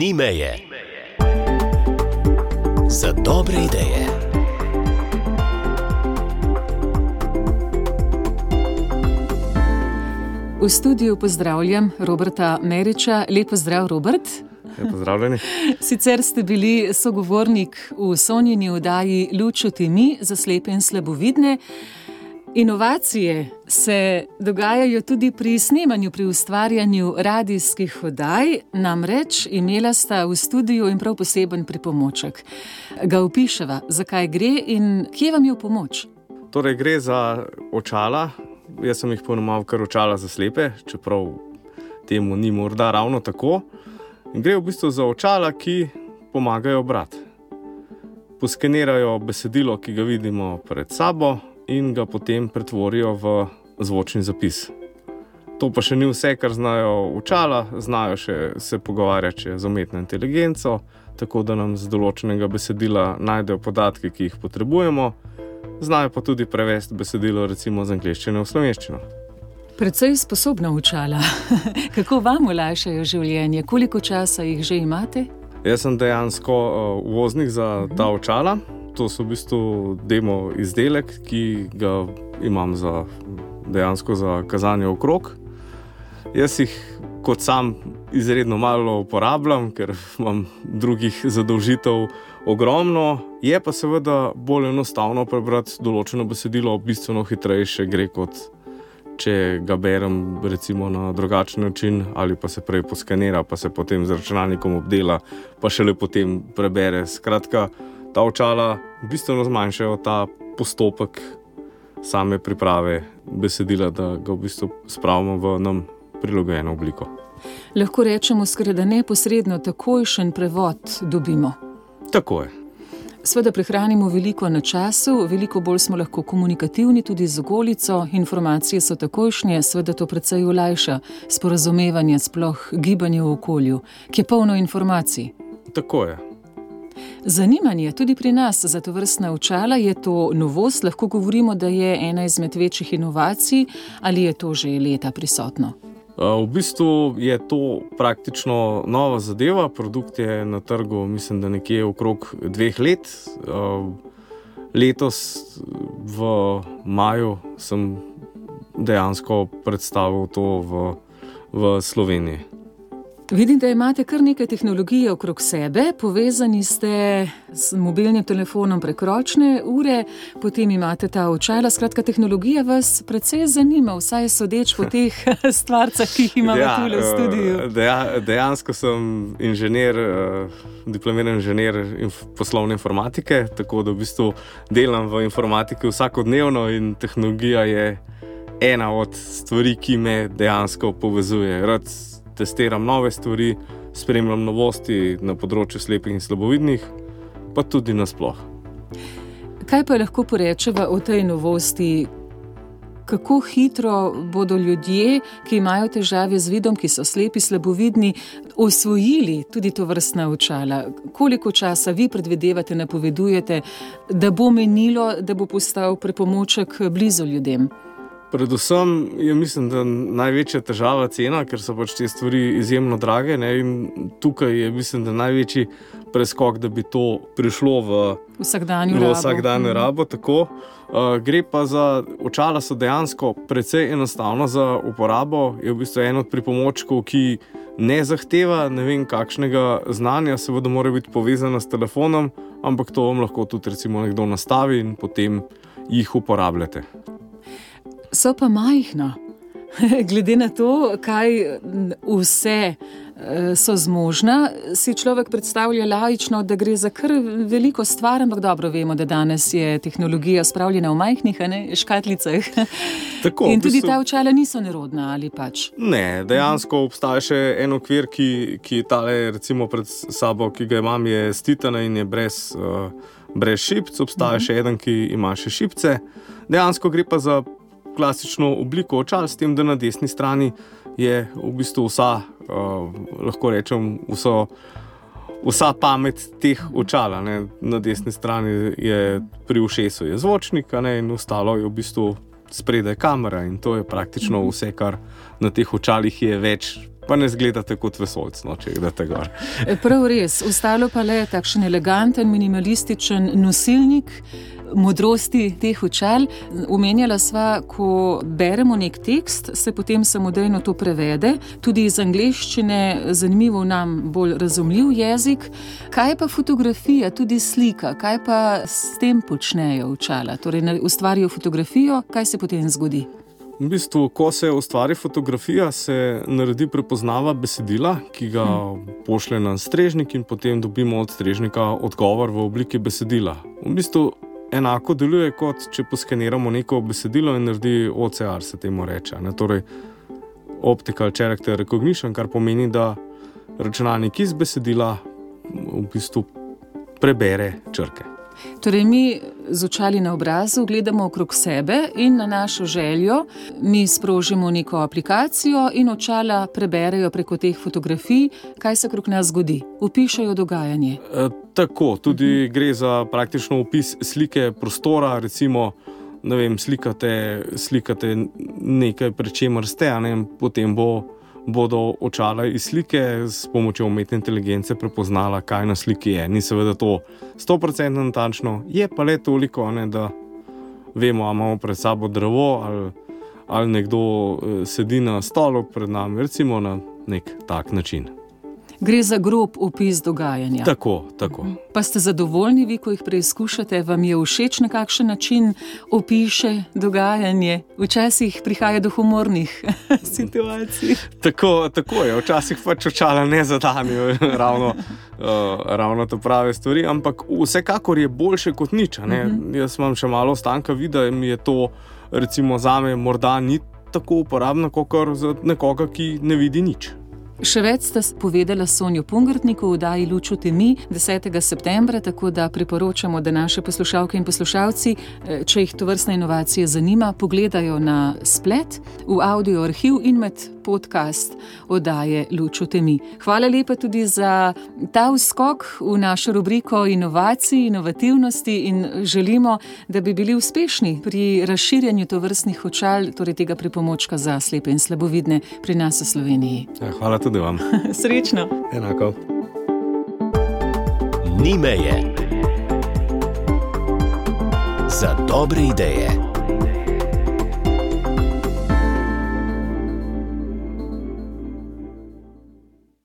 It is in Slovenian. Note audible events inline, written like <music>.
ni meje. Za dobre ideje. V studiu pozdravljam Roberta Meriča. Lepo zdrav, Robert. Ja, pozdravljeni. <laughs> Sicer ste bili sogovornik v Sonjini oddaji Lučuti mi za slepe in slabovidne. Inovacije se dogajajo tudi pri snemanju, pri ustvarjanju radijskih oddaj, namreč imela sta v studiu in prav poseben pripomoček. Ga opiševa, zakaj gre in kje vam je v pomoč. Torej, gre za očala. Jaz sem jih ponovil, kar očala za slepe, čeprav temu ni morda ravno tako. In gre v bistvu za očala, ki pomagajo brati. Poskenirajo besedilo, ki ga vidimo pred sabo, in ga potem pretvorijo v zvočni zapis. To pa še ni vse, kar znajo učala, znajo še se pogovarjati z umetno inteligenco, tako da nam z določenega besedila najdejo podatke, ki jih potrebujemo, znajo pa tudi prevesti besedilo, recimo z angleščine v slovenščino. Predvsej sposobna učala. <laughs> Kako vam olajšajo življenje, koliko časa jih že imate? Jaz sem dejansko uh, voznik za ta očala. To so v bistvu demo izdelek, ki ga imam za, dejansko za kazanje okrog. Jaz jih kot sam izredno malo uporabljam, ker <laughs> imam drugih zadolžitev ogromno. Je pa seveda bolj enostavno prebrati določeno besedilo, bistveno hitrejše gre kot če ga berem recimo, na drugačen način, ali pa se prej poskanira, pa se potem z računalnikom obdela, pa šele potem prebere. Skratka, ta očala bistveno zmanjšajo ta postopek same priprave besedila, da ga v bistvu spravimo v nam prilagojeno obliko. Lahko rečemo, skoraj da neposredno takojšen prevod dobimo. Tako je. Sveda prihranimo veliko na času, veliko bolj smo lahko komunikativni tudi z okolico, informacije so takojšnje, sveda to precej olajša sporazumevanje, sploh gibanje v okolju, ki je polno informacij. Tako je. Zanimanje tudi pri nas za to vrstna očala je to novost, lahko govorimo, da je ena izmed večjih inovacij ali je to že leta prisotno. V bistvu je to praktično nova zadeva. Produkt je na trgu, mislim, da nekje okrog dveh let. Letos v maju sem dejansko predstavil to v, v Sloveniji. Vidim, da imate kar nekaj tehnologije okrog sebe, povezani ste z mobilnim telefonom prek ročne ure, potem imate ta očala. Skratka, tehnologija vas precej zanima, vsaj sodeč po <laughs> teh stvarcah, ki jih imamo ja, tukaj v studiu. Deja, dejansko sem inženir, diplomiran inženir poslovne informatike, tako da v bistvu delam v informatiki vsakodnevno in tehnologija je ena od stvari, ki me dejansko povezuje. Rad testiram nove stvari, spremljam novosti na področju slepih in slabovidnih, pa tudi nasplošno. Kaj pa lahko porečemo o tej novosti? Kako hitro bodo ljudje, ki imajo težave z vidom, ki so slepi, slabovidni, osvojili tudi to vrstna očala? Koliko časa vi predvidevate, napovedujete, da bo menilo, da bo postal pripomoček blizu ljudem? Predvsem je, mislim, da največja težava cena, ker so pač te stvari izjemno drage. Ne? In tukaj je, mislim, da največji preskok, da bi to prišlo v vsakdanjo rabo. Vsakdanjo rabo uh, gre pa za očala, so dejansko precej enostavno za uporabo. Je v bistvu en od pripomočkov, ki ne zahteva ne vem kakšnega znanja, seveda mora biti povezana s telefonom, ampak to vam lahko tudi recimo nekdo nastavi in potem jih uporabljate so pa majhna. <laughs> Glede na to, kaj vse eh, so zmožna, si človek predstavlja lajično, da gre za kar veliko stvar, ampak dobro vemo, da danes je tehnologija spravljena v majhnih ne, škatlicah. <laughs> Tako, In tudi ta očala niso nerodna ali pač. Ne, dejansko obstaja še en okvir, ki, ki tale, recimo pred sabo, ki ga imam, je stitana in je brez, uh, brez šipc, obstaja uh mhm. -huh. še eden, ki ima še šipce. Dejansko gre pa za klasično obliko očal, s tem, da na desni strani je v bistvu vsa, uh, lahko rečem, vso, vsa pamet teh očal. Ne. Na desni strani je pri ušesu je zvočnik, ne, in ostalo je v bistvu spredaj kamera in to je praktično vse, kar na teh očalih je več. Pa ne zgledate kot vesolc, no, če gledate gor. Prav res, ostalo pa le takšen eleganten, minimalističen nosilnik, modrosti teh očal. Omenjala sva, ko beremo nek tekst, se potem samodejno to prevede, tudi iz angleščine, zanimivo nam bolj razumljiv jezik. Kaj pa fotografija, tudi slika, kaj pa s tem počnejo očala? Torej, ustvarijo fotografijo, kaj se potem zgodi? V bistvu, ko se ustvari fotografija, se naredi prepoznava besedila, ki ga pošlje na strežnik, in potem dobimo od strežnika odgovor v obliki besedila. V bistvu, enako deluje, kot če poskeniramo neko besedilo in naredi OCR, se temu reče. Ne? Torej, Optical Character Recognition, kar pomeni, da računalnik iz besedila v bistvu prebere črke. Torej, mi z očali na obrazu gledamo okrog sebe in na našo željo, mi sprožimo neko aplikacijo in očala preberejo preko teh fotografij, kaj se okrog nas zgodi, upišajo dogajanje. E, tako, tudi -huh. gre za praktično opis slike prostora. Recimo, vem, slikate, slikate nekaj, pri čemer ste, ne, potem bo bodo očala iz slike s pomočjo umetne inteligence prepoznala, kaj na sliki je. Ni seveda to 100% natančno, je pa le toliko, ne, da vemo, ali imamo pred sabo drevo ali, ali nekdo eh, sedi na stolu pred nami, recimo na nek tak način. Gre za grob opis dogajanja. Tako, tako. Pa ste zadovoljni, vi, ko jih preizkušate, vam je všeč na kakšen način opiše dogajanje? Včasih prihaja do humornih <laughs> situacij. Tako, tako je, včasih pač očala ne zadanijo <laughs> ravno, uh, ravno te prave stvari, ampak vsekakor je boljše kot nič. Uh mhm. -huh. Jaz imam še malo stanka vida in mi je to, recimo, za me morda ni tako uporabno, kot za nekoga, ki ne vidi nič. Še več sta povedala Sonjo Pungrtniku v oddaji Lučo Temi 10. septembra, tako da priporočamo, da naše poslušalke in poslušalci, eh, če jih to vrstna inovacija zanima, pogledajo na splet, v audio arhiv in med podcast oddaje Lučo Temi. Hvala lepa tudi za ta uskok v našo rubriko inovacij, inovativnosti in želimo, da bi bili uspešni pri razširjanju to vrstnih očal, torej tega pripomočka za slepe in slabovidne pri nas v Sloveniji. Ja, hvala tudi vam. <laughs> Srečno. Enako. Ni meje. Za dobre ideje.